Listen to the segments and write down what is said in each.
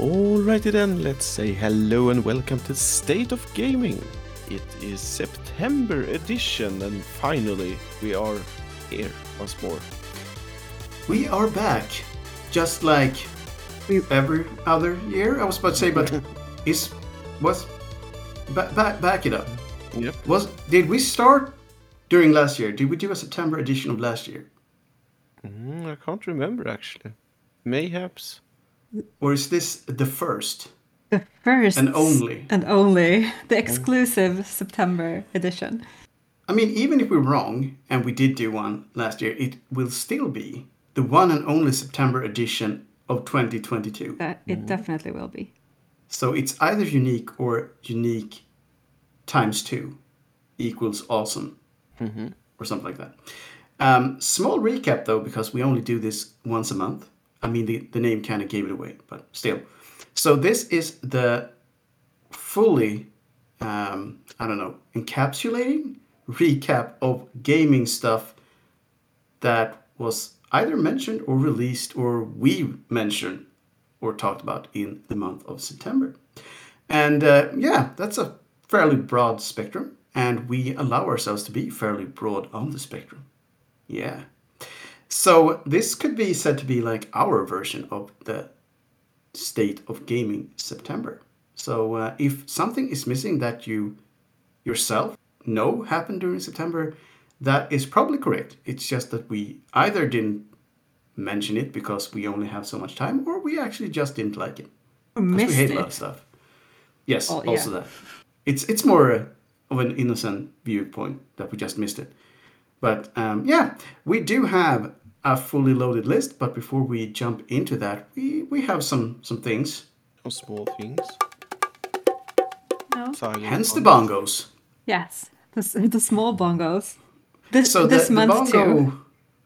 Alrighty then, let's say hello and welcome to State of Gaming. It is September edition, and finally we are here once more. We are back, just like every other year. I was about to say, but is was back back back it up. Yep. Was did we start during last year? Did we do a September edition of last year, Mm, I can't remember actually. Mayhaps. Or is this the first? The first And only. and only the exclusive September edition. I mean, even if we're wrong and we did do one last year, it will still be the one and only September edition of 2022. That uh, it mm-hmm. definitely will be. So it's either unique or unique times two equals awesome, mm-hmm. or something like that. Um, small recap though, because we only do this once a month. I mean, the, the name kind of gave it away, but still. So this is the fully, um, I don't know, encapsulating recap of gaming stuff that was either mentioned or released or we mentioned or talked about in the month of September. And uh, yeah, that's a fairly broad spectrum, and we allow ourselves to be fairly broad on the spectrum. Yeah. So this could be said to be like our version of the state of gaming September. So uh, if something is missing that you yourself know happened during September, that is probably correct. It's just that we either didn't mention it because we only have so much time, or we actually just didn't like it. We hate a lot of stuff. Yes, Oh, yeah. also that. It's it's more of an innocent viewpoint that we just missed it. But um, yeah, we do have a fully loaded list. But before we jump into that, we, we have some some things. Some small things. No. Silent Hence the ones. bongos. Yes, the, the small bongos. This So the, this the month bongo, too.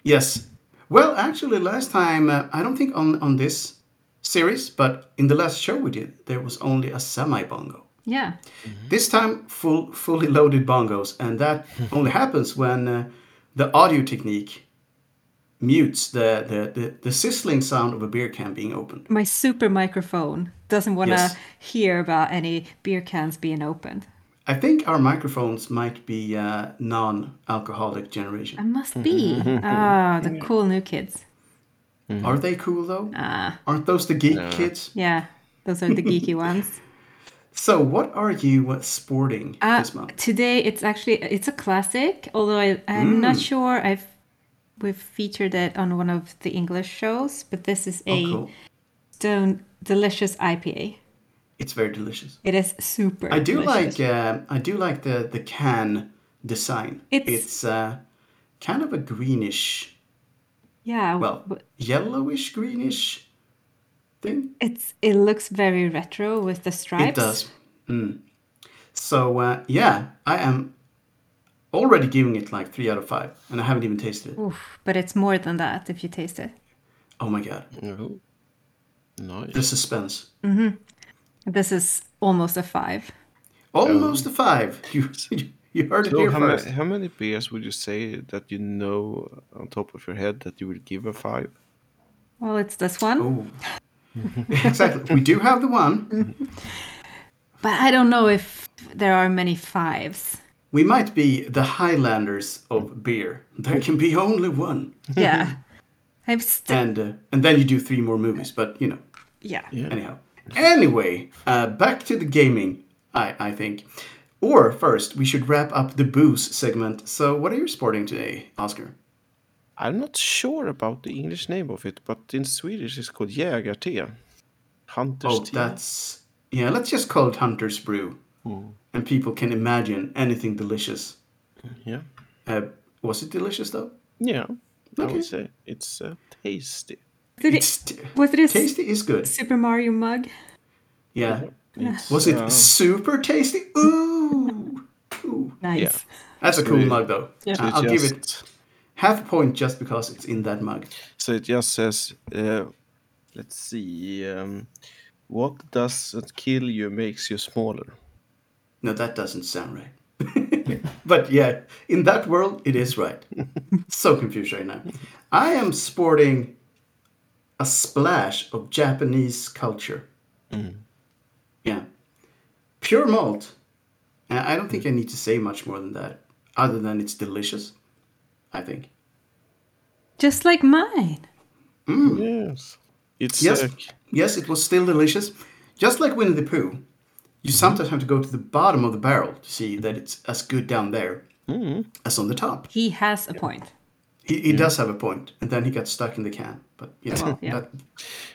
yes. Well, actually, last time uh, I don't think on on this series, but in the last show we did, there was only a semi bongo. Yeah. This time, full fully loaded bongos, and that only happens when uh, the audio technique mutes the, the, the, the sizzling sound of a beer can being opened. My super microphone doesn't want to Yes. hear about any beer cans being opened. I think our microphones might be uh, non-alcoholic generation. I must be. Ah, the cool new kids. Are they cool though? Ah, Aren't those the geek kids? yeah. Those are the geeky ones. So, what are you uh, sporting Uh, this month? today it's actually it's a classic, although I, I'm not Mm. sure I've we've featured it on one of the English shows, but this is a Oh, cool. stone delicious IPA. It's very delicious. It is super. I do delicious. like uh, I do like the the can design. It's- it's uh, kind of a greenish yeah. well, yellowish greenish thing. it's it looks very retro with the stripes. It does. Mm. So uh, yeah, I am already giving it like three out of five, and I haven't even tasted it. Oof, but it's more than that if you taste it. Oh my god, Oh. Nice. the suspense! Mhm. This is almost a five. Almost a five. You you heard it here how, first. ma- how many beers would you say that you know on top of your head that you would give a five? Well, it's this one. exactly. We do have the one. but I don't know if there are many fives. We might be the Highlanders of beer. There can be only one, Yeah, I've st- and uh, and then you do three more movies. But you know, yeah. Yeah. Anyhow, anyway, uh, back to the gaming. I I think, or first we should wrap up the booze segment. So, what are you sporting today, Oscar? I'm not sure about the English name of it, but in Swedish it's called Jägarte. Hunter's Oh, tea. that's yeah. Let's just call it Hunter's Brew, and people can imagine anything delicious. Yeah. Uh, was it delicious though? Yeah. I Okay. would say it's uh, tasty. Did It's it, t- was it a s- tasty is good. Super Mario mug? Yeah. It's, Was it uh, super tasty? Ooh. Ooh. Nice. Yeah. That's a cool it- mug though. Yeah. so I'll give it half a point just because it's in that mug. So it just says, uh, let's see, um, what doesn't kill you makes you smaller. No, that doesn't sound right. but yeah, in that world, it is right. so confused right now. I am sporting a splash of Japanese culture Yeah. Pure malt. I don't think I need to say much more than that, other than it's delicious. I think. Just like mine. Yes. It's Yes, uh, yes, it was still delicious. Just like Winnie the Pooh, you sometimes have to go to the bottom of the barrel to see that it's as good down there as on the top. He has a point. He, he does have a point, and then he got stuck in the can. But you know, yeah. that,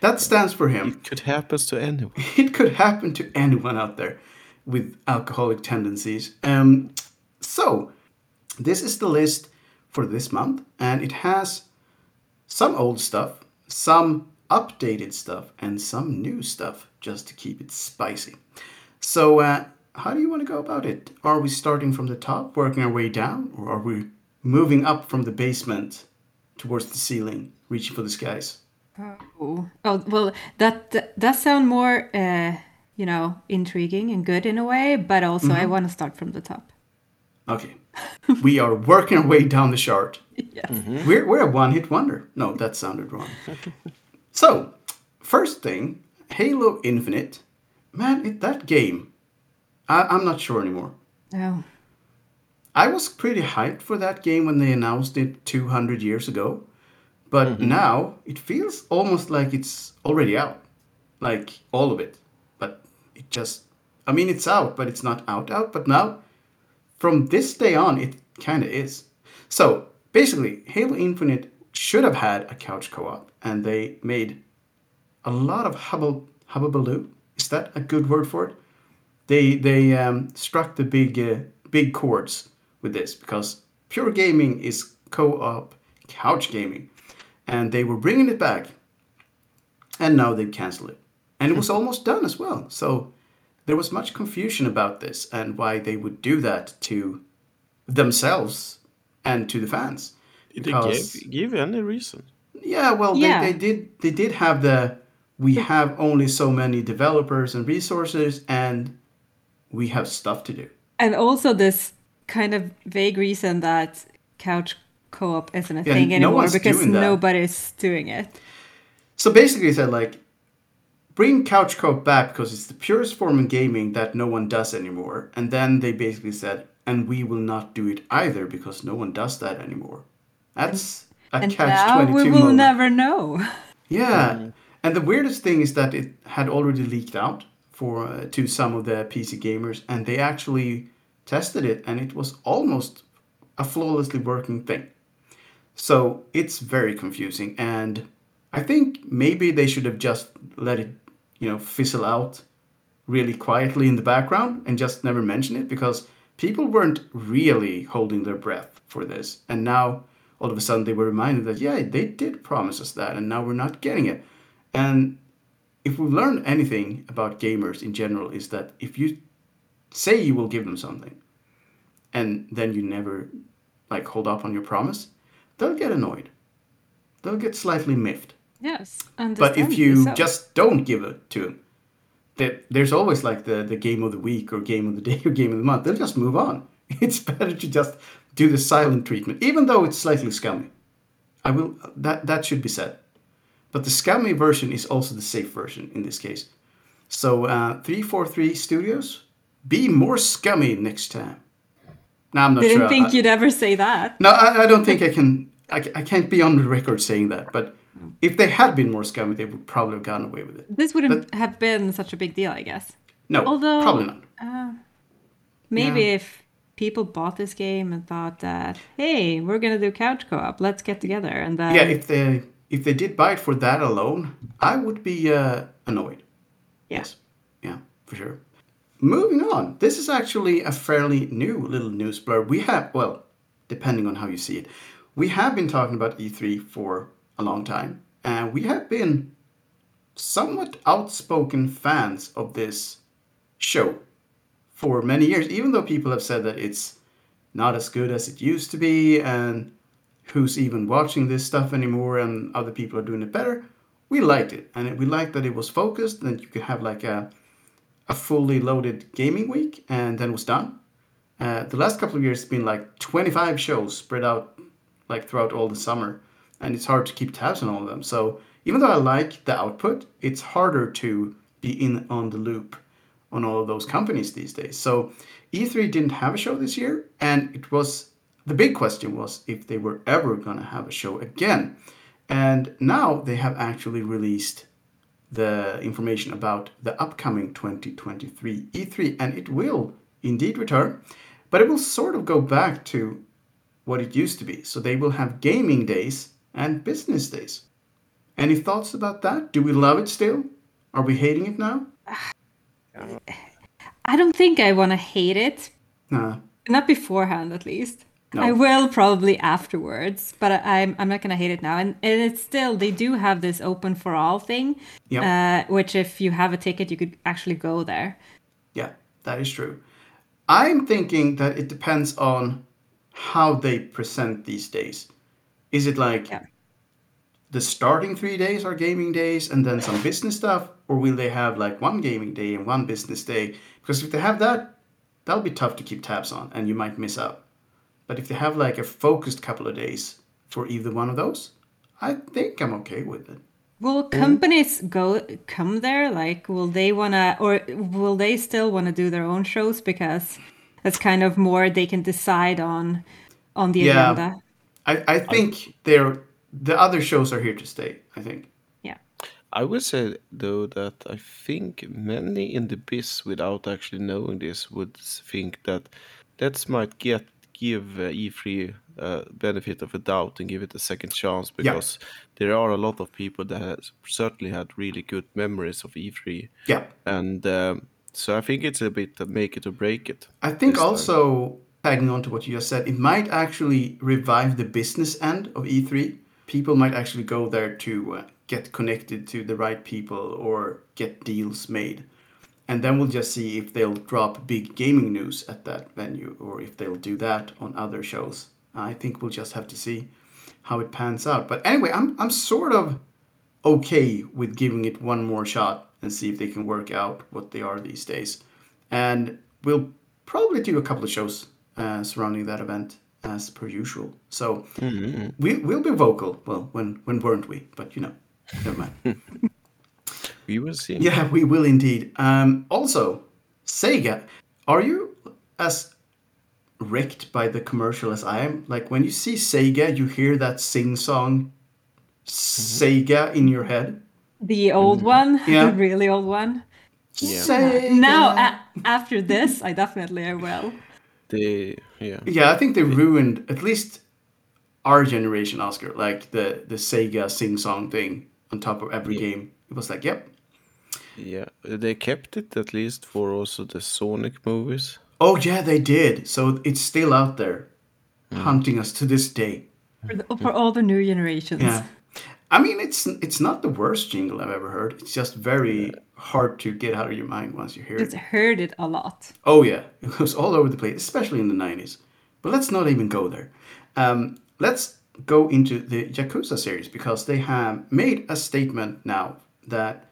that stands for him. it could happen to anyone. It could happen to anyone out there with alcoholic tendencies. Um, so, this is the list for this month, and it has some old stuff, some updated stuff, and some new stuff just to keep it spicy. So, uh, how do you want to go about it? Are we starting from the top, working our way down, or are we moving up from the basement towards the ceiling, reaching for the skies? Oh, oh well, that that does sound more, uh, you know, intriguing and good in a way. But also, I want to start from the top. Okay. we are working our way down the chart. Yes. We're, we're a one hit wonder. No, that sounded wrong. so, first thing Halo Infinite. Man, it, that game. I, I'm not sure anymore. Oh, I was pretty hyped for that game when they announced it 200 years ago. But mm-hmm. now it feels almost like it's already out. Like all of it. But it just. I mean, it's out, but it's not out out. But now, from this day on, it kind of is. So basically, Halo Infinite should have had a couch co op, and they made a lot of hubble, hubbubaloo. Is that a good word for it? They they um, struck the big uh, big chords with this because pure gaming is co-op couch gaming, and they were bringing it back, and now they've canceled it, and it was almost done as well. So there was much confusion about this and why they would do that to themselves and to the fans. Did they give, give any reason? Yeah, well, Yeah. They, they did. They did have the. We have only so many developers and resources, and we have stuff to do. and also this kind of vague reason that couch co-op isn't a Yeah, thing anymore one's because doing nobody's doing it. So basically, they said like, bring couch co-op back because it's the purest form of gaming that no one does anymore. And then they basically said, and we will not do it either because no one does that anymore. That's a And catch now twenty we will moment. never know. Yeah, mm. And the weirdest thing is that it had already leaked out for uh, to some of the PC gamers, and they actually tested it, and it was almost a flawlessly working thing. So it's very confusing, and I think maybe they should have just let it, you know, fizzle out really quietly in the background and just never mention it because people weren't really holding their breath for this, and now all of a sudden they were reminded that yeah, they did promise us that, and now we're not getting it. And if we've learned anything about gamers in general, is that if you say you will give them something, and then you never like hold up on your promise, they'll get annoyed. They'll get slightly miffed. Yes, But if you just don't give it to them, that there's always like the, the game of the week or game of the day or game of the month. They'll just move on. It's better to just do the silent treatment, even though it's slightly scummy. I will that that should be said. But the scummy version is also the safe version in this case. So uh, 343 Studios, be more scummy next time. No, I'm not sure. didn't sure. think I- you'd ever say that. no, I, I don't think I can. I, I can't be on the record saying that. But if they had been more scummy, they would probably have gotten away with it. This wouldn't have been such a big deal, I guess. No, Although- probably not. Maybe Yeah. if people bought this game and thought that, hey, we're gonna do couch co-op, let's get together, and then Yeah, if they if they did buy it for that alone, I would be uh, annoyed. Yes, yeah, for sure. Moving on, this is actually a fairly new little news blurb. We have, well, depending on how you see it, we have been talking about E3 for a long time, and we have been somewhat outspoken fans of this show for many years, even though people have said that it's not as good as it used to be, and who's even watching this stuff anymore, and other people are doing it better. We liked it, and we liked that it was focused, and you could have like a a fully loaded gaming week, and then was done. Uh, the last couple of years, it's been like 25 shows spread out like throughout all the summer, and it's hard to keep tabs on all of them. So even though I like the output, it's harder to be in on the loop on all of those companies these days. So E3 didn't have a show this year, and it was the big question was if they were ever going to have a show again. And now they have actually released the information about the upcoming 2023 E3, and it will indeed return, but it will sort of go back to what it used to be. So they will have gaming days and business days. Any thoughts about that? Do we love it still? Are we hating it now? I don't think I want to hate it. Nah. Not beforehand, at least. No. I will probably afterwards, but I- I'm I'm not gonna hate it now. And, and it's still they do have this open for all thing, Yep. uh, which if you have a ticket, you could actually go there. Yeah, that is true. I'm thinking that it depends on how they present these days. Is it like Yeah. the starting three days are gaming days and then some business stuff? Or will they have like one gaming day and one business day? Because if they have that, that'll be tough to keep tabs on and you might miss out. But if they have like a focused couple of days for either one of those, I think I'm okay with it. Will mm. companies go come there? Like, will they wanna, or will they still wanna do their own shows because that's kind of more they can decide on on the Yeah. agenda. I, I think they're the other shows are here to stay, I think. Yeah. I would say though that I think many in the biz, without actually knowing this, would think that let's might get give uh, E3 uh, benefit of a doubt and give it a second chance Yeah. because there are a lot of people that has certainly had really good memories of E3, Yeah. and um, so I think it's a bit make it or break it. I think time. also tagging on to what you just said, it might actually revive the business end of E3. People might actually go there to uh, get connected to the right people or get deals made. And then we'll just see if they'll drop big gaming news at that venue or if they'll do that on other shows. I think we'll just have to see how it pans out. But anyway, I'm, I'm sort of okay with giving it one more shot and see if they can work out what they are these days. And we'll probably do a couple of shows uh, surrounding that event as per usual. So we, we'll be vocal. Well, when, when weren't we? But you know, never mind. We will see. yeah, we will indeed. Um, also, Sega, are you as wrecked by the commercial as I am? Like when you see Sega, you hear that sing song Sega in your head. The old one, Yeah. the really old one. Yeah. Sega. Now, a- after this, I definitely I will. They yeah. Yeah, I think they ruined at least our generation, Oscar. Like the the Sega sing song thing on top of every game. It was like, yep. Yeah, they kept it at least for also the Sonic movies. Oh yeah, they did. So it's still out there, hunting us to this day. For, the, for all the new generations. Yeah. I mean, it's it's not the worst jingle I've ever heard. It's just very hard to get out of your mind once you hear it. Just it. heard it a lot. Oh yeah, it goes all over the place, especially in the '90s. But let's not even go there. Um, let's go into the Yakuza series because they have made a statement now that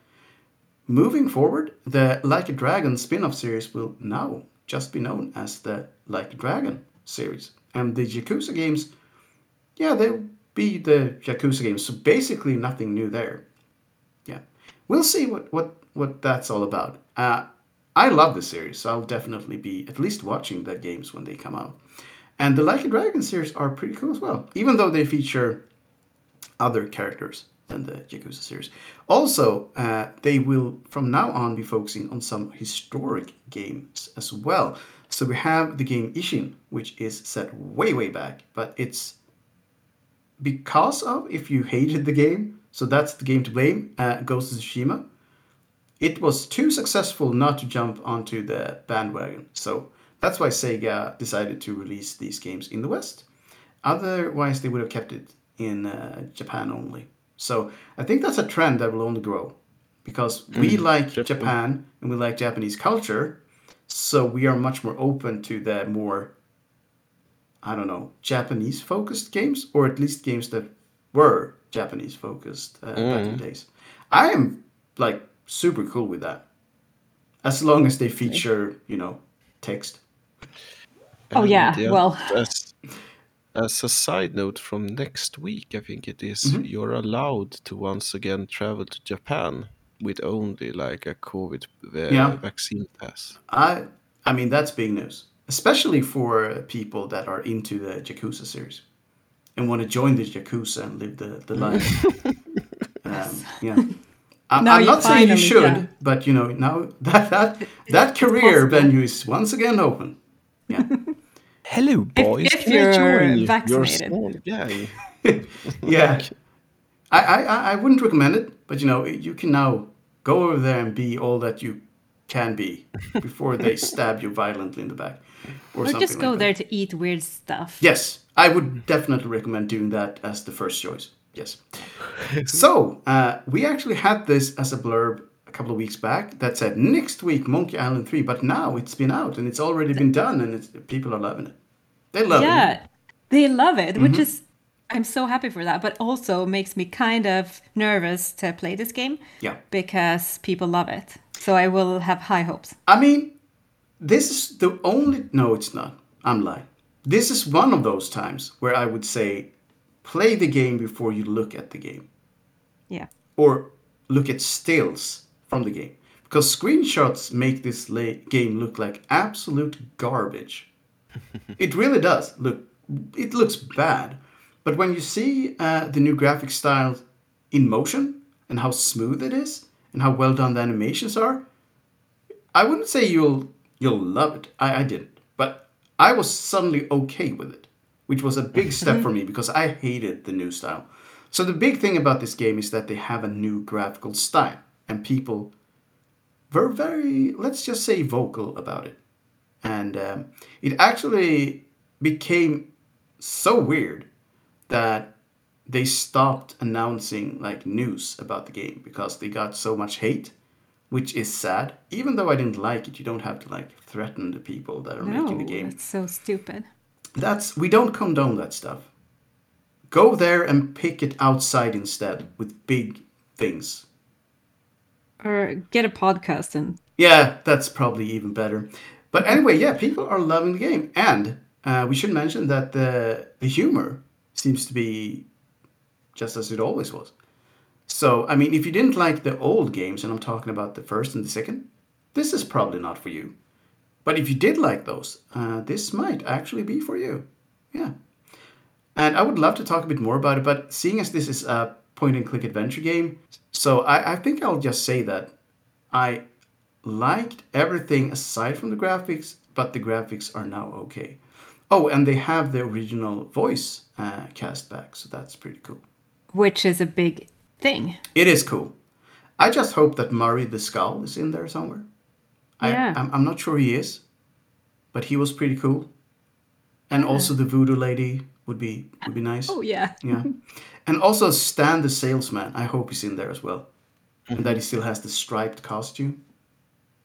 moving forward, the Like a Dragon spin-off series will now just be known as the Like a Dragon series, and the Yakuza games, yeah, they'll be the Yakuza games. So basically, nothing new there. Yeah, we'll see what what what that's all about. Uh, I love the series, so I'll definitely be at least watching the games when they come out. And the Like a Dragon series are pretty cool as well, even though they feature other characters than the Yakuza series. Also, uh, they will from now on be focusing on some historic games as well. So we have the game Ishin, which is set way, way back, but it's because of if you hated the game, so that's the game to blame, uh, Ghost of Tsushima. It was too successful not to jump onto the bandwagon, so that's why Sega decided to release these games in the West. Otherwise, they would have kept it in uh, Japan only. So I think that's a trend that will only grow because we like definitely. Japan and we like Japanese culture, so we are much more open to the more I don't know, Japanese focused games, or at least games that were Japanese focused uh, back in the days. I am like super cool with that, as long as they feature, you know, text. Oh, yeah, well. As, as a side note from next week, I think it is, Mm-hmm. you're allowed to once again travel to Japan. with only like a COVID uh, Yeah. vaccine pass. I I mean that's big news, especially for people that are into the Yakuza series and want to join the Yakuza and live the the life. um, yeah. I'm, Now I'm not saying you should, can. but you know now that that that career venue is once again open. Yeah. Hello, boys. if Can I you're join you? vaccinated. You're a small guy. yeah. I, I I- I wouldn't recommend it, but you know you can now go over there and be all that you can be before they stab you violently in the back, or, Or something just go like there That. to eat weird stuff. Yes, I would definitely recommend doing that as the first choice. Yes. so uh, we actually had this as a blurb a couple of weeks back that said next week Monkey Island three, but now it's been out and it's already been done and it's, people are loving it. They love yeah, it. they love it, Mm-hmm. which is I'm so happy for that. But also makes me kind of nervous to play this game Yeah. because people love it. So I will have high hopes. I mean, this is the only. No, it's not. I'm lying. This is one of those times where I would say, play the game before you look at the game, Yeah. or look at stills from the game, because screenshots make this la- game look like absolute garbage. it really does. Look, it looks bad, but when you see uh, the new graphic style in motion and how smooth it is and how well done the animations are, I wouldn't say you'll you'll love it. I, I didn't, but I was suddenly okay with it, which was a big step for me because I hated the new style. So the big thing about this game is that they have a new graphical style, and people were very, let's just say, vocal about it, and um, it actually became so weird that they stopped announcing like news about the game because they got so much hate which is sad. Even though i didn't like it you don't have to like threaten the people that are No, making the game. it's so stupid. that's we don't condone that stuff. Go there and pick it outside instead with big things Or get a podcast and yeah that's probably even better but anyway yeah people are loving the game and uh, we should mention that the the humor seems to be just as it always was So, I mean, if you didn't like the old games, and I'm talking about the first and the second, this is probably not for you. But if you did like those, uh, this might actually be for you. Yeah. And I would love to talk a bit more about it, but seeing as this is a point and click adventure game, so I, I think I'll just say that I liked everything aside from the graphics, but the graphics are now okay. Oh, and they have the original voice uh, cast back, so that's pretty cool. which is a big thing. It is cool. I just hope that Murray the Skull is in there somewhere. I, Yeah. I'm, I'm not sure he is, but he was pretty cool. And also the voodoo lady would be would be nice. Oh yeah. Yeah. And also Stan the salesman. I hope he's in there as well. And that he still has the striped costume.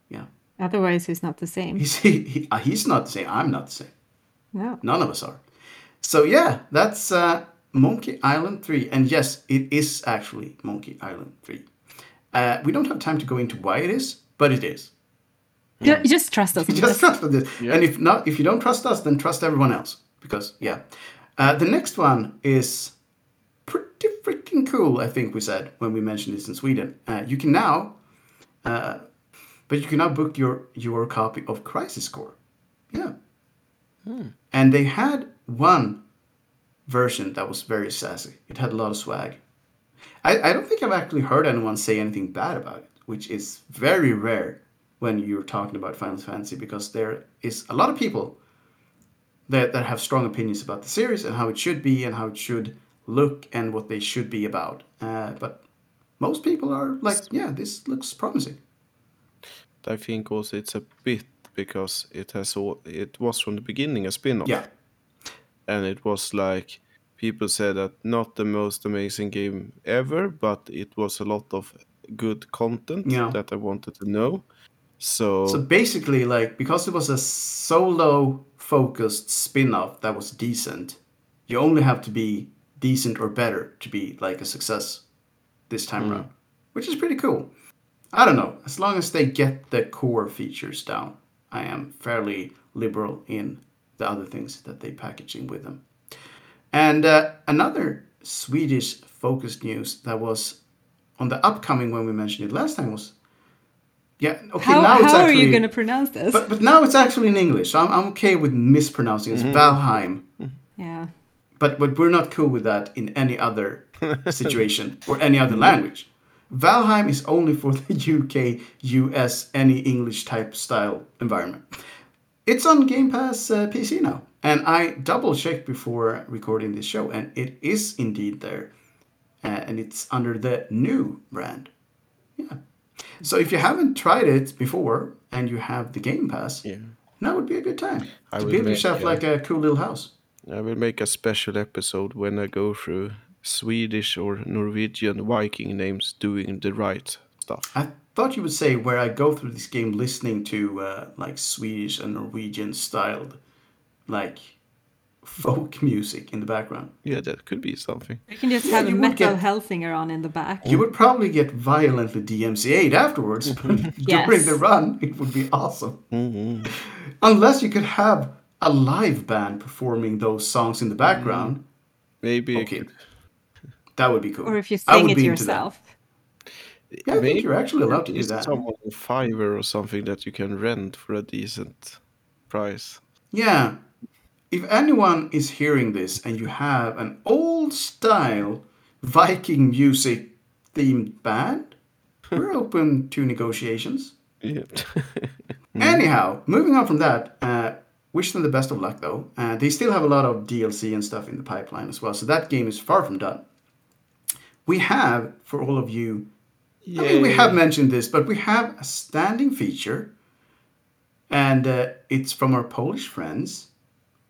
Yeah. Otherwise, he's not the same. He's he, he, uh, he's not the same. I'm not the same. No. None of us are. So yeah, that's uh, Monkey Island 3. And yes, it is actually Monkey Island 3. Uh, we don't have time to go into why it is, but it is. Ju- Just trust us. Just this. trust this. And if not, if you don't trust us, then trust everyone else. Because yeah, uh, the next one is pretty freaking cool. I think we said when we mentioned this in Sweden. Uh, you can now, uh, but you can now book your your copy of Crisis Core. Yeah. And they had one version that was very sassy. It had a lot of swag. I, I don't think I've actually heard anyone say anything bad about it, which is very rare when you're talking about Final Fantasy because there is a lot of people that, that have strong opinions about the series and how it should be and how it should look and what they should be about. Uh, but most people are like, yeah, this looks promising. I think also it's a bit because it has all it was from the beginning a spin-off. Yeah. And it was like people said that not the most amazing game ever, but it was a lot of good content Yeah. that I wanted to know. So, So basically, like, because it was a solo focused spin off that was decent, you only have to be decent or better to be like a success this time around, which is pretty cool. I don't know. As long as they get the core features down, I am fairly liberal in the other things that they packaging with them. And uh, another Swedish focused news that was on the upcoming when we mentioned it last time was yeah okay how now it's how are you going to pronounce this? but but now it's actually in English. I'm I'm okay with mispronouncing it. It's Valheim. yeah. But but we're not cool with that in any other situation or any other language. Valheim is only for the UK, US, any English type style environment. It's on Game Pass uh, PC now, and I double checked before recording this show, and it is indeed there, uh, and it's under the new brand. Yeah. So if you haven't tried it before and you have the Game Pass, Yeah. now would be a good time I to build make, yourself uh, like a cool little house. I will make a special episode when I go through Swedish or Norwegian Viking names doing the right stuff. I thought you would say where I go through this game listening to uh, like Swedish and Norwegian styled like folk music in the background. Yeah, that could be something. You can just Yeah, have a metal get- Helsinger on in the back. You would probably get violently DMCA'd afterwards, but during the run, it would be awesome. Mm-hmm. Unless you could have a live band performing those songs in the background, Maybe I Okay. could- that would be cool. Or if you I sing would it be yourself. Yeah, I think maybe you're actually allowed to do is that. someone on Fiverr or something that you can rent for a decent price. Yeah. If anyone is hearing this and you have an old style Viking music themed band, we're open to negotiations. Yeah. Anyhow, moving on from that, uh, wish them the best of luck though. Uh, they still have a lot of DLC and stuff in the pipeline as well, so that game is far from done. We have, for all of you, I mean, we have mentioned this, but we have a standing feature, and uh, it's from our Polish friends.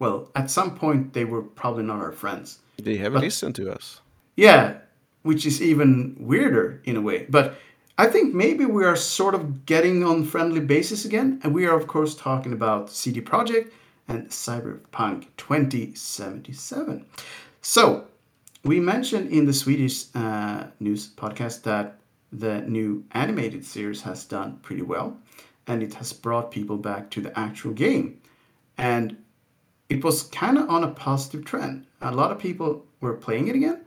Well, at some point, they were probably not our friends. They haven't listened to us. Yeah, which is even weirder in a way. But I think maybe we are sort of getting on friendly basis again, and we are, of course, talking about CD Projekt and Cyberpunk 2077. So, we mentioned in the Swedish uh, news podcast that the new animated series has done pretty well, and it has brought people back to the actual game. And it was kind of on a positive trend. A lot of people were playing it again.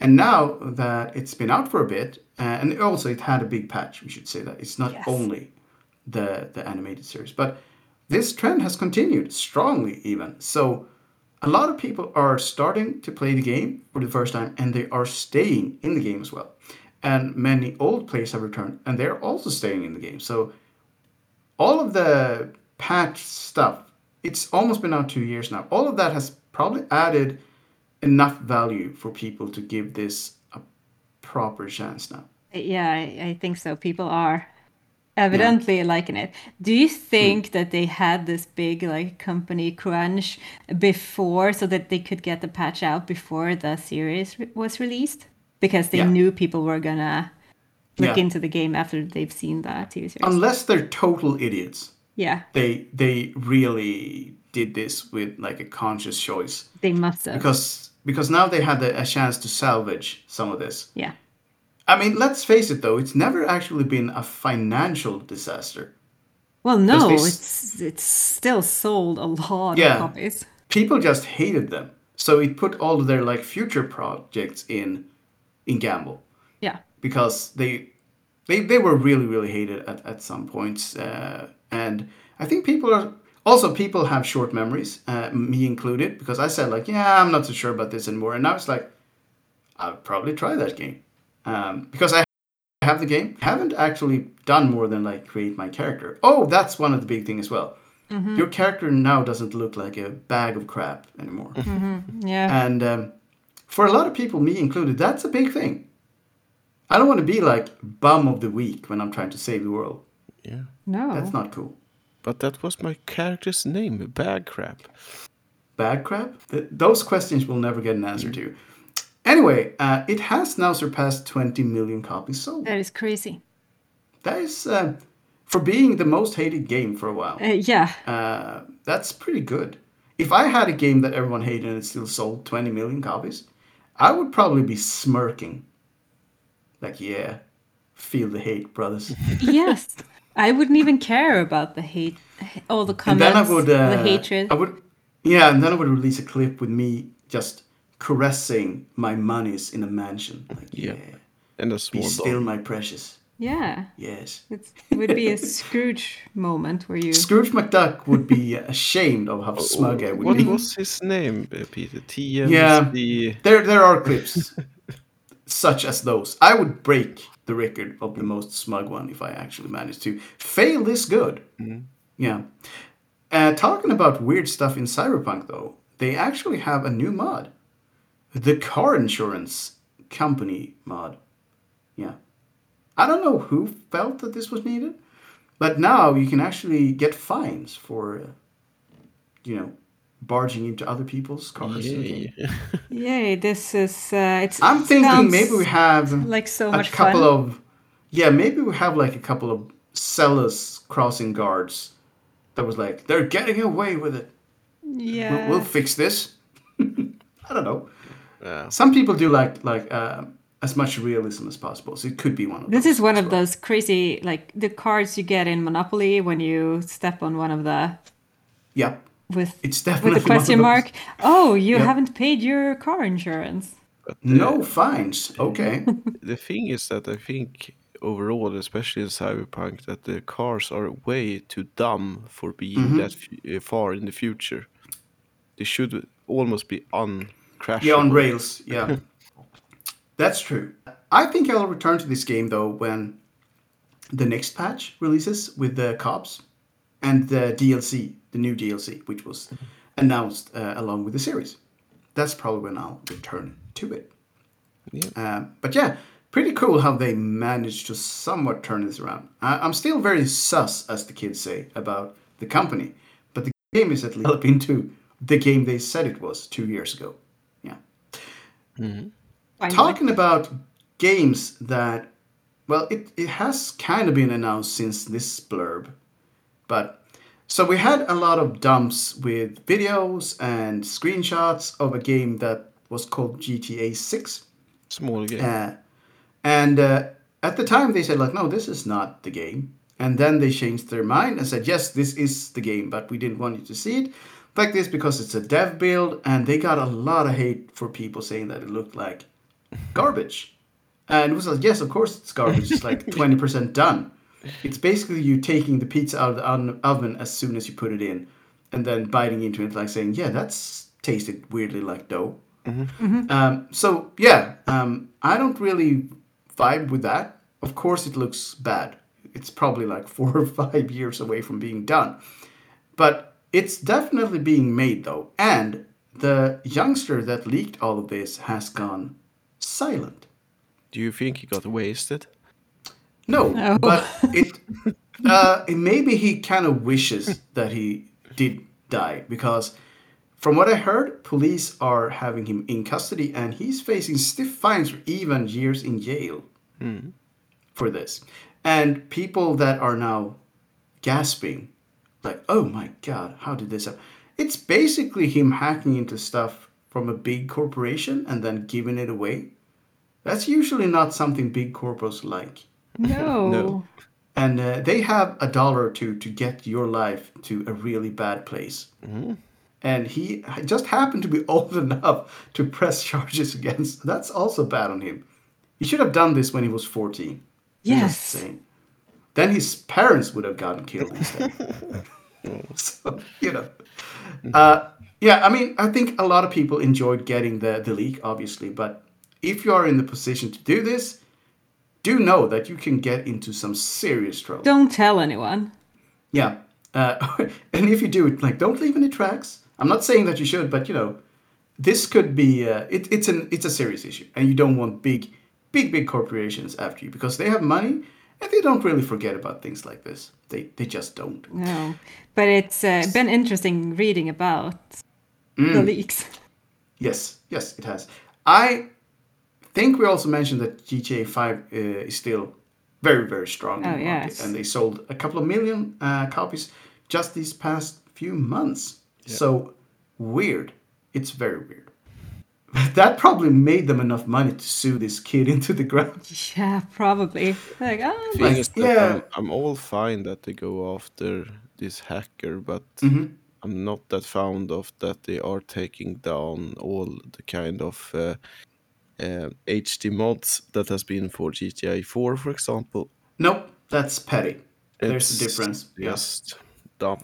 And now that it's been out for a bit, uh, and also it had a big patch, we should say that. It's not Yes. only the, the animated series, but this trend has continued strongly, even. So a lot of people are starting to play the game for the first time and they are staying in the game as well. And many old players have returned and they're also staying in the game. So all of the patch stuff, it's almost been out two years now. All of that has probably added enough value for people to give this a proper chance now. Yeah, I, I think so. People are evidently liking it. Do you hmm. think that they had this big like company crunch before so that they could get the patch out before the series re- was released? Because they Yeah. knew people were gonna look Yeah. into the game after they've seen the TV series. Unless they're total idiots, yeah, they they really did this with like a conscious choice they must have. because because now they had a, a chance to salvage some of this. yeah. I mean, let's face it though, it's never actually been a financial disaster. Well, no, s- it's it's still sold a lot Yeah. of copies. People just hated them. So it put all of their like future projects in in gamble. Yeah. because they they, they were really really hated at, at some points uh, and i think people are also people have short memories uh, me included because i said like yeah i'm not so sure about this anymore. And now it's like i'll probably try that game. Um, because i have the game. Haven't actually done more than like create my character. Oh that's one of the big thing as well. Your character now doesn't look like a bag of crap anymore. Yeah. and um, for a lot of people, me included, that's a big thing. I don't want to be like bum of the week when I'm trying to save the world. Yeah. no. That's not cool. But that was my character's name, Bag Crap. Bad crap? Th- those questions we'll never get an answer to. Anyway, uh, it has now surpassed 20 million copies sold. that is crazy. That is, uh, for being the most hated game for a while, Uh, yeah. uh, that's pretty good. If I had a game that everyone hated and it still sold 20 million copies, I would probably be smirking. Like, yeah, feel the hate, brothers. yes. I wouldn't even care about the hate, all the and comments, then I would, uh, the hatred. I would, yeah, and then I would release a clip with me just caressing my monies in a mansion. Like, yeah, Yeah. And a Be small still dog. my precious. Yeah. Yes. It's, it would be a Scrooge moment where you. Scrooge McDuck would be ashamed of how smug I would What be. was his name, uh, Peter? TMC. Yeah. There, there are clips such as those. I would break the record of the most smug one if I actually managed to fail this good. Yeah. Uh, talking about weird stuff in Cyberpunk, though, they actually have a new mod, the car insurance company mod. Yeah. I don't know who felt that this was needed, but now you can actually get fines for, uh, you know, barging into other people's cars. in the. Yay. Yay! This is. Uh, it's. I'm thinking maybe we have like so much a much couple fun. of yeah, maybe we have like a couple of sellers crossing guards that was like they're getting away with it. yeah. We'll, we'll fix this. I don't know. Yeah. Some people do like like uh, as much realism as possible, so it could be one of This those is one of well. those crazy, like the cards you get in Monopoly when you step on one of the Yeah, with it's with definitely the question mark. Oh, you Yep. haven't paid your car insurance. But, uh, No fines. Okay. the thing is that I think overall, especially in Cyberpunk, that the cars are way too dumb for being Mm-hmm. that f- uh, far in the future. They should almost be on crash. Yeah, on rails. Yeah, that's true. I think I'll return to this game though when the next patch releases with the cops and the DLC, the new DLC, which was announced uh, along with the series. That's probably when I'll return to it. Yeah. Um, but yeah, pretty cool how they managed to somewhat turn this around. I- I'm still very sus, as the kids say, about the company, but the game is at least developed into the game they said it was two years ago. Yeah. Finally. Talking about games that, well, it, it has kind of been announced since this blurb, but so we had a lot of dumps with videos and screenshots of a game that was called GTA 6. Small game. Uh, and uh, at the time, they said, like, no, this is not the game. And then they changed their mind and said, yes, this is the game, but we didn't want you to see it like this because it's a dev build. And they got a lot of hate for people saying that it looked like garbage. And it was like, yes, of course it's garbage. It's like 20% done. It's basically you taking the pizza out of the oven- oven as soon as you put it in and then biting into it, like saying, yeah, that's tasted weirdly like dough. Um, so yeah, um, I don't really vibe with that. Of course, it looks bad. It's probably like four or five years away from being done, but it's definitely being made though. And the youngster that leaked all of this has gone silent. Do you think he got wasted? No, No. but it, uh, it maybe he kind of wishes that he did die because, from what I heard, police are having him in custody and he's facing stiff fines or even years in jail for this. And people that are now gasping, like, "Oh my god, how did this happen?" It's basically him hacking into stuff from a big corporation and then giving it away. That's usually not something big corporates like No. No. and uh, they have a dollar or two to get your life to a really bad place. And he just happened to be old enough to press charges against. That's also bad on him. He should have done this when he was 14. Yes. saying. Then his parents would have gotten killed instead. so, you know. Uh, yeah, I mean, I think a lot of people enjoyed getting the, the leak, obviously. But if you are in the position to do this, do know that you can get into some serious trouble. Don't tell anyone. Yeah. Uh, and if you do it, like, don't leave any tracks. I'm not saying that you should, but you know, this could be uh, it, it's an it's a serious issue, and you don't want big, big, big corporations after you because they have money and they don't really forget about things like this. They they just don't. No. But it's uh, been interesting reading about Mm. the leaks. Yes, yes, it has. I think we also mentioned that GTA Five uh, is still very very strong in Oh, the market, yes. and they sold a couple of million uh, copies just these past few months. So weird. It's very weird. That probably made them enough money to sue this kid into the ground. Yeah, probably. Like, oh, Thing Like, yeah. I'm, I'm all fine that they go after this hacker, but Mm-hmm. I'm not that fond of that they are taking down all the kind of uh, uh, HD mods that has been for GTA 4, for example. Nope, that's petty. There's a It's difference. Yeah. Just dumb.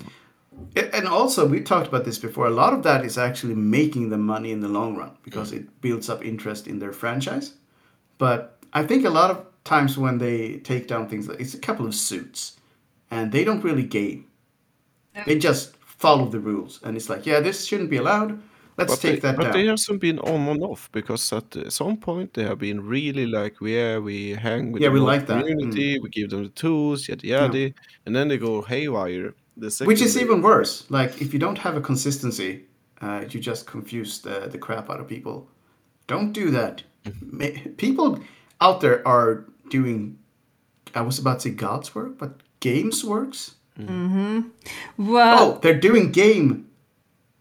A- And also, we talked about this before. A lot of that is actually making them money in the long run because it builds up interest in their franchise. But I think a lot of times when they take down things, it's a couple of suits, and they don't really game. They just follow the rules, and it's like, yeah, this shouldn't be allowed. Let's But, take they, that but down. they hasn't been on and off because at some point they have been really like, yeah, we hang with Yeah, the we mod like that. Mm. community, we give them the tools, yada yada, and then they go haywire. The second Which is they- even worse. Like if you don't have a consistency, uh, you just confuse the, the crap out of people. Don't do that. People out there are doing. I was about to say God's work, but games works. Well, Oh, they're doing game,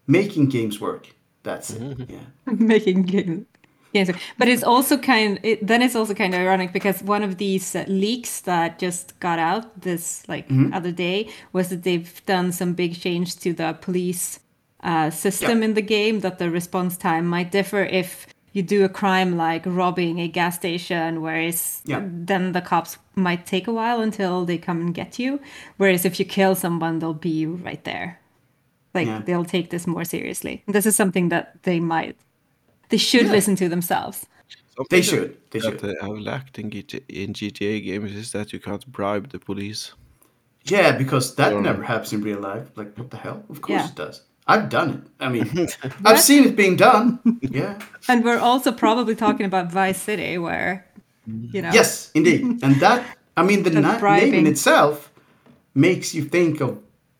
making games work. That's it. Yeah. making games. Yes, but it's also kind. It, then it's also kind of ironic because one of these uh, leaks that just got out this like other day was that they've done some big change to the police uh, system Yeah. in the game. That the response time might differ if you do a crime like robbing a gas station, whereas Yeah. then the cops might take a while until they come and get you. Whereas if you kill someone, they'll be right there. Like Yeah. they'll take this more seriously. This is something that they might they should Yeah. listen to themselves. Something They should. They that should. uh, have lacked in, GTA, in GTA games is that you can't bribe the police. Yeah, because that Yeah. never happens in real life. Like, what the hell? Of course Yeah. it does. I've done it. I mean, I've seen it being done. Yeah. And we're also probably talking about Vice City, where you know, Yes, indeed. And that, I mean, the The na- name in itself makes you think of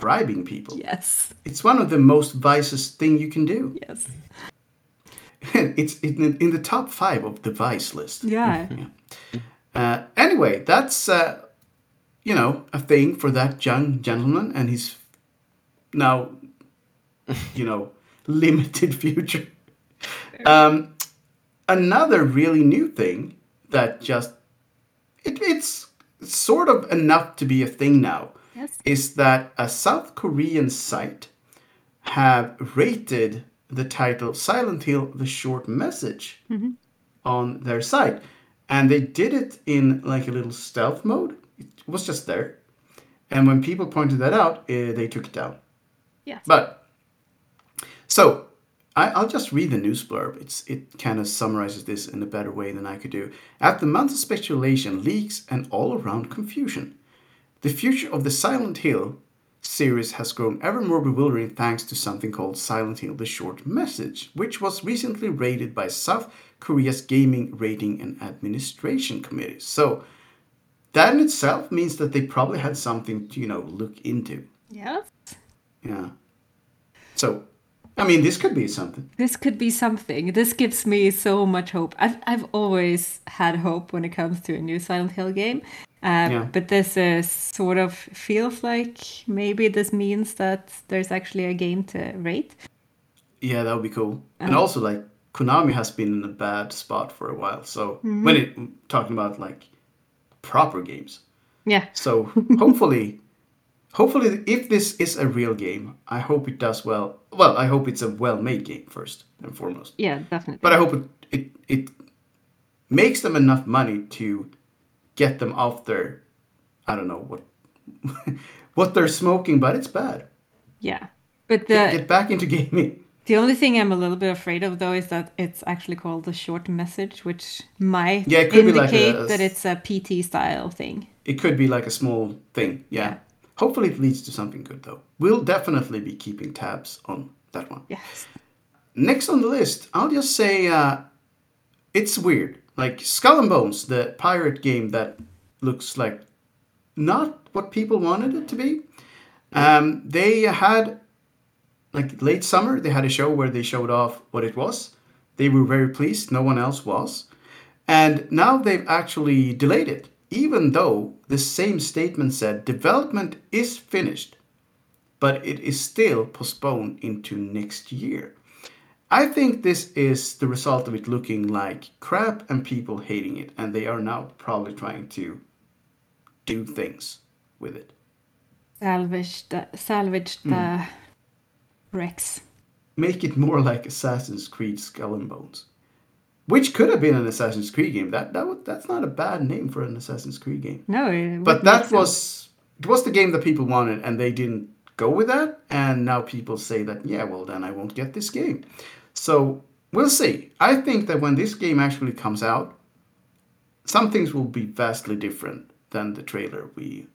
bribing people. yes, It's one of the most vices thing you can do. yes, it's in, in the top five of the vice list. yeah, Uh, anyway, that's, uh, you know, a thing for that young gentleman and his now, you know, limited future. Um, another really new thing that just, it, it's sort of enough to be a thing now yes. is that a South Korean site have rated the title Silent Hill the short message on their site and they did it in like a little stealth mode it was just there and when people pointed that out uh, they took it down Yes. but so I, I'll just read the news blurb. It's it kind of summarizes this in a better way than I could do. After months of speculation, leaks, and all-around confusion, the future of the Silent Hill series has grown ever more bewildering thanks to something called Silent Hill: The Short Message, which was recently rated by South Korea's Gaming Rating and Administration Committee. So that in itself means that they probably had something to you know look into. Yes. Yeah. So, I mean, this could be something. This could be something. This gives me so much hope. I've, I've always had hope when it comes to a new Silent Hill game. Uh, Yeah. But this is sort of feels like maybe this means that there's actually a game to rate. Yeah, that would be cool. And also, like, Konami has been in a bad spot for a while. So, when it talking about like proper games. Yeah. So, hopefully, hopefully, if this is a real game, I hope it does well. Well, I hope it's a well-made game first and foremost. Yeah, definitely. But I hope it it, it makes them enough money to get them off their, I don't know what, what they're smoking, but it's bad. yeah. But the Get, get back into gaming. The only thing I'm a little bit afraid of, though, is that it's actually called the short message, which might Yeah, it could be like indicate a- that it's a PT style thing. It could be like a small thing. Yeah. Yeah. Hopefully, it leads to something good, though. We'll definitely be keeping tabs on that one. Yes. Next on the list, I'll just say uh, it's weird. Like Skull and Bones, the pirate game that looks like not what people wanted it to be. Um, they had, like late summer, they had a show where they showed off what it was. They were very pleased, no one else was. And now they've actually delayed it, even though the same statement said development is finished, but it is still postponed into next year. I think this is the result of it looking like crap and people hating it, and they are now probably trying to do things with it. Salvage the, salvage the hmm. wrecks. Make it more like Assassin's Creed Skull and Bones. Which could have been an Assassin's Creed game. That that would, that's not a bad name for an Assassin's Creed game. No, it But that was it was the game that people wanted, and they didn't go with that. And now people say that yeah, well then I won't get this game. So we'll see. I think that when this game actually comes out, some things will be vastly different than the trailer we.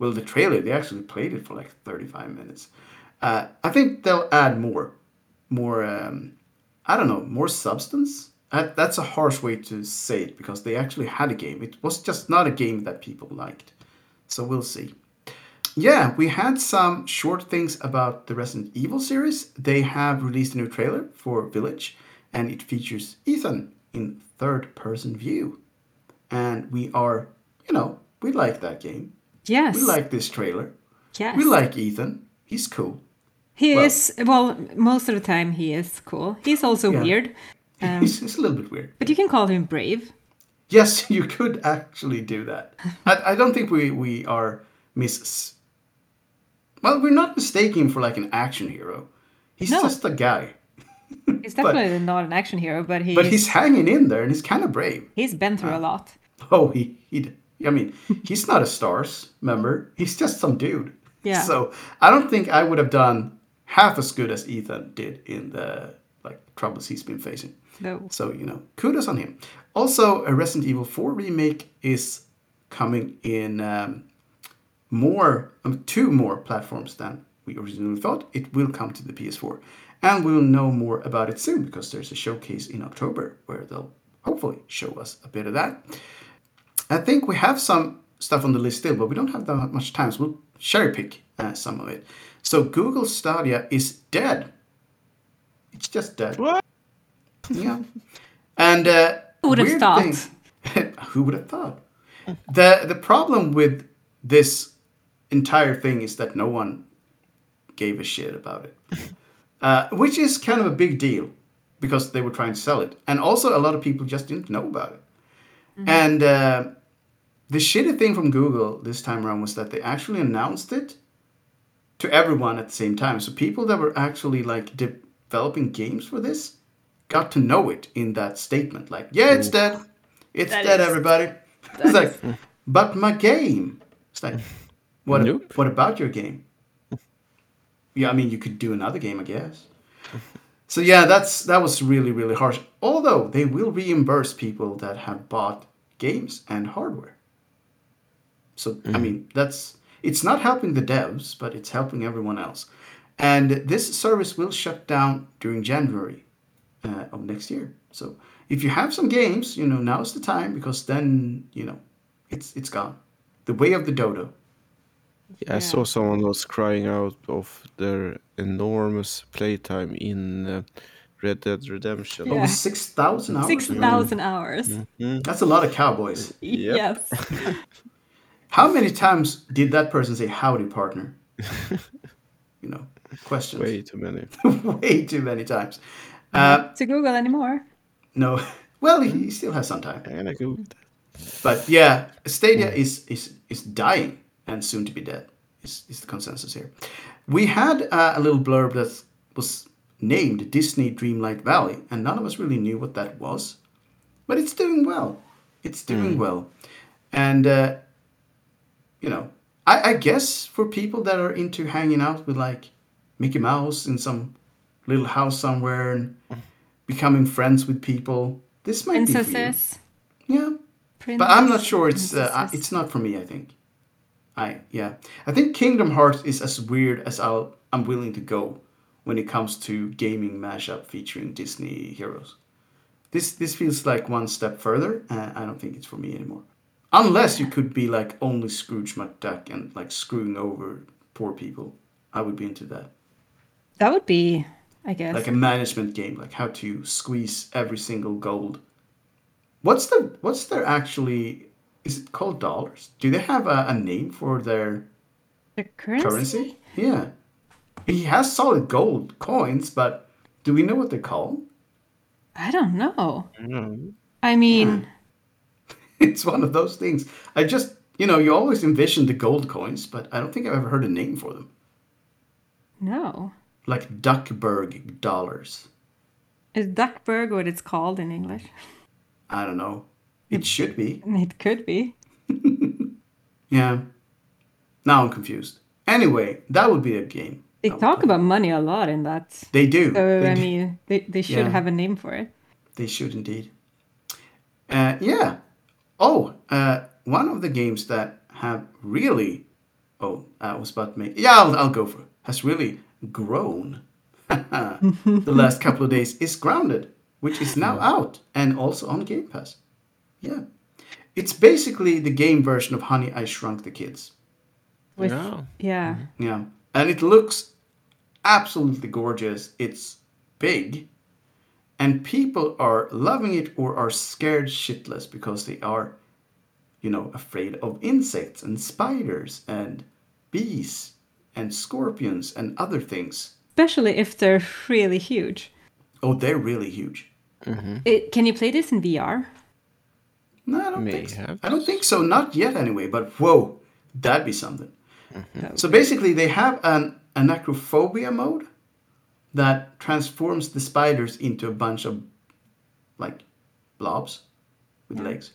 Well, the trailer they actually played it for like thirty-five minutes. Uh, I think they'll add more, more. Um, I don't know, more substance. That's a harsh way to say it because they actually had a game. It was just not a game that people liked. So we'll see. Yeah, we had some short things about the Resident Evil series. They have released a new trailer for Village, and it features Ethan in third person view. And we are, you know, we like that game. yes, We like this trailer. yes. We like Ethan. He's cool. He well- is well. Most of the time, he is cool. He's also Yeah. weird, Um, he's, he's a little bit weird. but you can call him brave. Yes, you could actually do that. I, I don't think we, we are mis. Well, we're not mistaking for like an action hero. He's No. just a guy. He's definitely not an action hero, but he's But he's hanging in there and he's kind of brave. he's been through a lot. Oh, he, he I mean, he's not a stars member. He's just some dude. Yeah. So I don't think I would have done half as good as Ethan did in the like troubles he's been facing. No. So, you know, kudos on him. Also, a Resident Evil 4 remake is coming in um, more, um, two more platforms than we originally thought. It will come to the PS4. And we'll know more about it soon because there's a showcase in October where they'll hopefully show us a bit of that. I think we have some stuff on the list still, but we don't have that much time, so we'll cherry pick uh, some of it. So, Google Stadia is dead. It's just dead. What? Yeah. And uh, Who would have weird thought? thing- who would have thought? The the problem with this entire thing is that no one gave a shit about it, uh, which is kind of a big deal because they were trying to sell it, and also a lot of people just didn't know about it. And uh, the shitty thing from Google this time around was that they actually announced it to everyone at the same time. So people that were actually like developing games for this got to know it in that statement. Like, yeah, it's dead. It's That dead, is- everybody. It's like, but my game. It's like, what? Nope. What about your game? Yeah, I mean, you could do another game, I guess. So yeah, that's that was really really harsh. Although they will reimburse people that have bought games and hardware. So I mm-hmm. mean, that's it's not helping the devs, but it's helping everyone else. And this service will shut down during January uh, of next year. So if you have some games, you know now's the time because then you know it's it's gone. The way of the dodo. Yeah, I saw someone was crying out of their enormous playtime in uh, Red Dead Redemption. Yeah. Over six thousand hours. Six thousand hours. That's a lot of cowboys. Yep. Yes. How many times did that person say "howdy, partner"? you know, questions. Way too many. Way too many times. Uh, to Google anymore. no, well, he, he still has some time. And I go, But yeah, Stadia is is is dying and soon to be dead. Is is the consensus here? We had uh, a little blurb that was named Disney Dreamlight Valley, and none of us really knew what that was. But it's doing well. It's doing well, and uh, you know, I, I guess for people that are into hanging out with like Mickey Mouse in some little house somewhere and becoming friends with people, this might be for you. Princesses. Yeah, but I'm not sure it's uh, it's not for me. I think. I yeah. I think Kingdom Hearts is as weird as I'll I'm willing to go when it comes to gaming mashup featuring Disney heroes. This this feels like one step further. Uh, I don't think it's for me anymore. Unless you could be like only Scrooge McDuck and like screwing over poor people, I would be into that. That would be, I guess. Like a management game, like how to squeeze every single gold. What's the what's their actually? Is it called dollars? Do they have a, a name for their the currency. currency? Yeah. He has solid gold coins, but do we know what they're called? I don't know. no. I mean, It's one of those things. I just, you know, you always envision the gold coins, but I don't think I've ever heard a name for them. no. Like Duckburg dollars. Is Duckburg what it's called in English? I don't know. It should be. It could be. Yeah. Now I'm confused. Anyway, that would be a game. They talk about money a lot in that. They do. So They I do. mean, they, they should Yeah. have a name for it. They should indeed. Uh, yeah. Oh, uh, one of the games that have really, oh, I was about to make, yeah, I'll, I'll go for it, has really grown the last couple of days is Grounded, which is now out and also on Game Pass. Yeah. It's basically the game version of Honey, I Shrunk the Kids. With, Yeah. yeah. Mm-hmm. Yeah. And it looks absolutely gorgeous. It's big. And people are loving it or are scared shitless because they are, you know, afraid of insects and spiders and bees and scorpions and other things. Especially if they're really huge. Oh, they're really huge. Mm-hmm. It, can you play this in VR? No, I don't May think so. I don't think so. Not yet, anyway. But whoa, that'd be something. Mm-hmm. So basically, they have an arachnophobia mode that transforms the spiders into a bunch of like blobs with legs.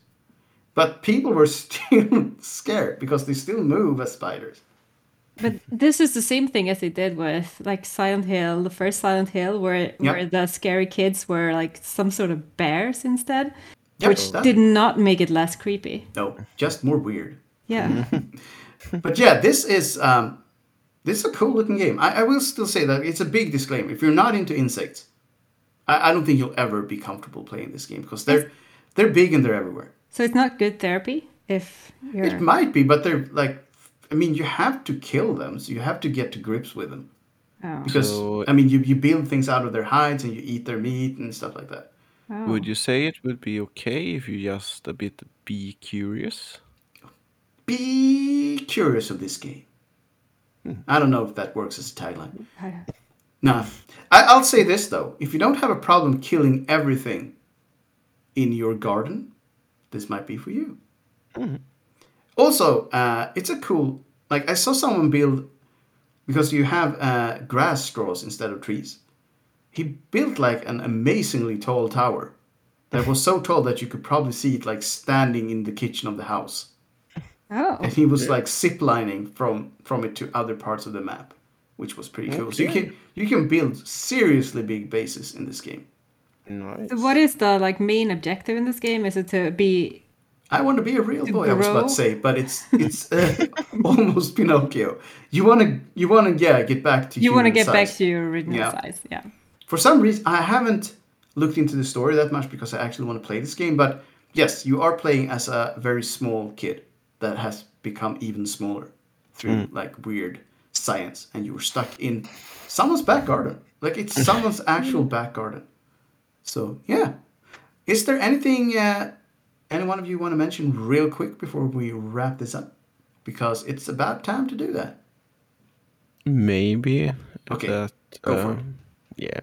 But people were still scared because they still move as spiders. But this is the same thing as they did with like Silent Hill, the first Silent Hill, where where the scary kids were like some sort of bears instead, Yep, which did not make it less creepy. No, just more weird. Yeah. But yeah, this is um, this is a cool looking game. I, I will still say that it's a big disclaimer. If you're not into insects, I, I don't think you'll ever be comfortable playing this game because they're they're big and they're everywhere. so it's not good therapy if you're. It might be, but they're like, I mean, you have to kill them, so you have to get to grips with them. Oh. Because So- I mean, you you build things out of their hides and you eat their meat and stuff like that. Oh. Would you say it would be okay if you just a bit be curious? Be curious of this game. Hmm. I don't know if that works as a tagline. I- No, I, I'll say this though: if you don't have a problem killing everything in your garden, this might be for you. Hmm. Also, uh, it's a cool. Like I saw someone build because you have uh, grass straws instead of trees. He built like an amazingly tall tower that was so tall that you could probably see it like standing in the kitchen of the house, Oh. and he was like ziplining from from it to other parts of the map, which was pretty cool. So you can you can build seriously big bases in this game. Nice. So what is the like main objective in this game? Is it to be I want to be a real boy. I was about grow? to say, but it's it's uh, almost Pinocchio. You want to you want to yeah get back to you want to get back to your original Yeah. size? Yeah. For some reason, I haven't looked into the story that much because I actually want to play this game. But yes, you are playing as a very small kid that has become even smaller through like weird science, and you were stuck in someone's back garden. Like it's someone's actual back garden. So yeah, is there anything uh, any one of you want to mention real quick before we wrap this up? Because it's about time to do that. Maybe Okay, that go for it. um, yeah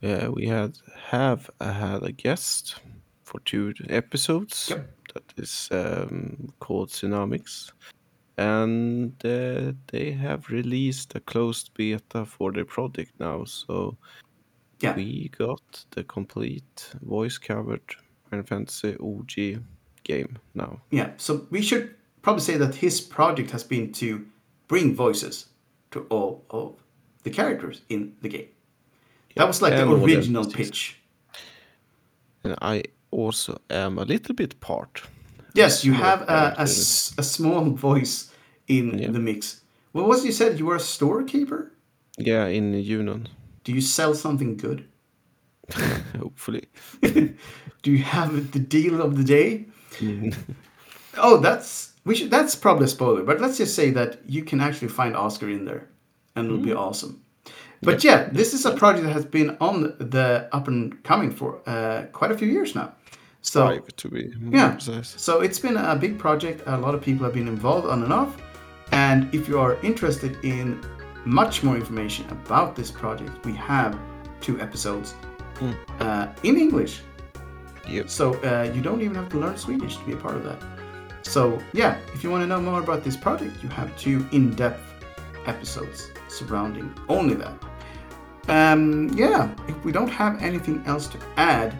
yeah we had have uh, had a guest for two episodes Yep. that is um, called Tsunamics and uh, they have released a closed beta for their project now so Yeah. we got the complete voice covered Final Fantasy OG game now Yeah, so we should probably say that his project has been to bring voices to all of the characters in the game. That was like the original pitch. and I also am a little bit part Yes, you have a, a small voice in Yeah. the mix. What was you said? You were a storekeeper? yeah in Union Do you sell something good? hopefully Do you have the deal of the day? oh, that's we should. That's probably a spoiler, but let's just say that you can actually find Oscar in there, and it'll be awesome. But yeah, this is a project that has been on the up and coming for uh, quite a few years now. So five to be yeah, precise. so it's been a big project. A lot of people have been involved on and off. And if you are interested in much more information about this project, we have two episodes uh, in English Yep. so uh, you don't even have to learn Swedish to be a part of that. So yeah, if you want to know more about this project, you have two in-depth episodes surrounding only that. um, yeah, if we don't have anything else to add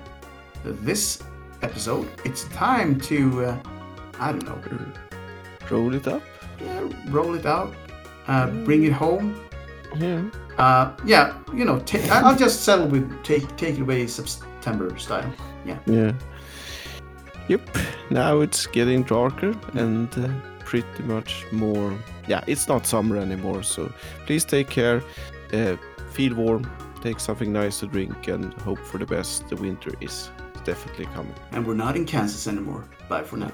to this episode, it's time to, uh, I don't know, Roll it up. yeah, roll it out, uh, bring it home. Yeah. Uh, yeah, you know, I- I'll just settle with take take it away September style. Yeah. Yeah. Yep. Now it's getting darker and uh, pretty much more. Yeah, it's not summer anymore. So please take care. Uh, feel warm. Take something nice to drink and hope for the best. The winter is definitely coming. And we're not in Kansas anymore. Bye for now.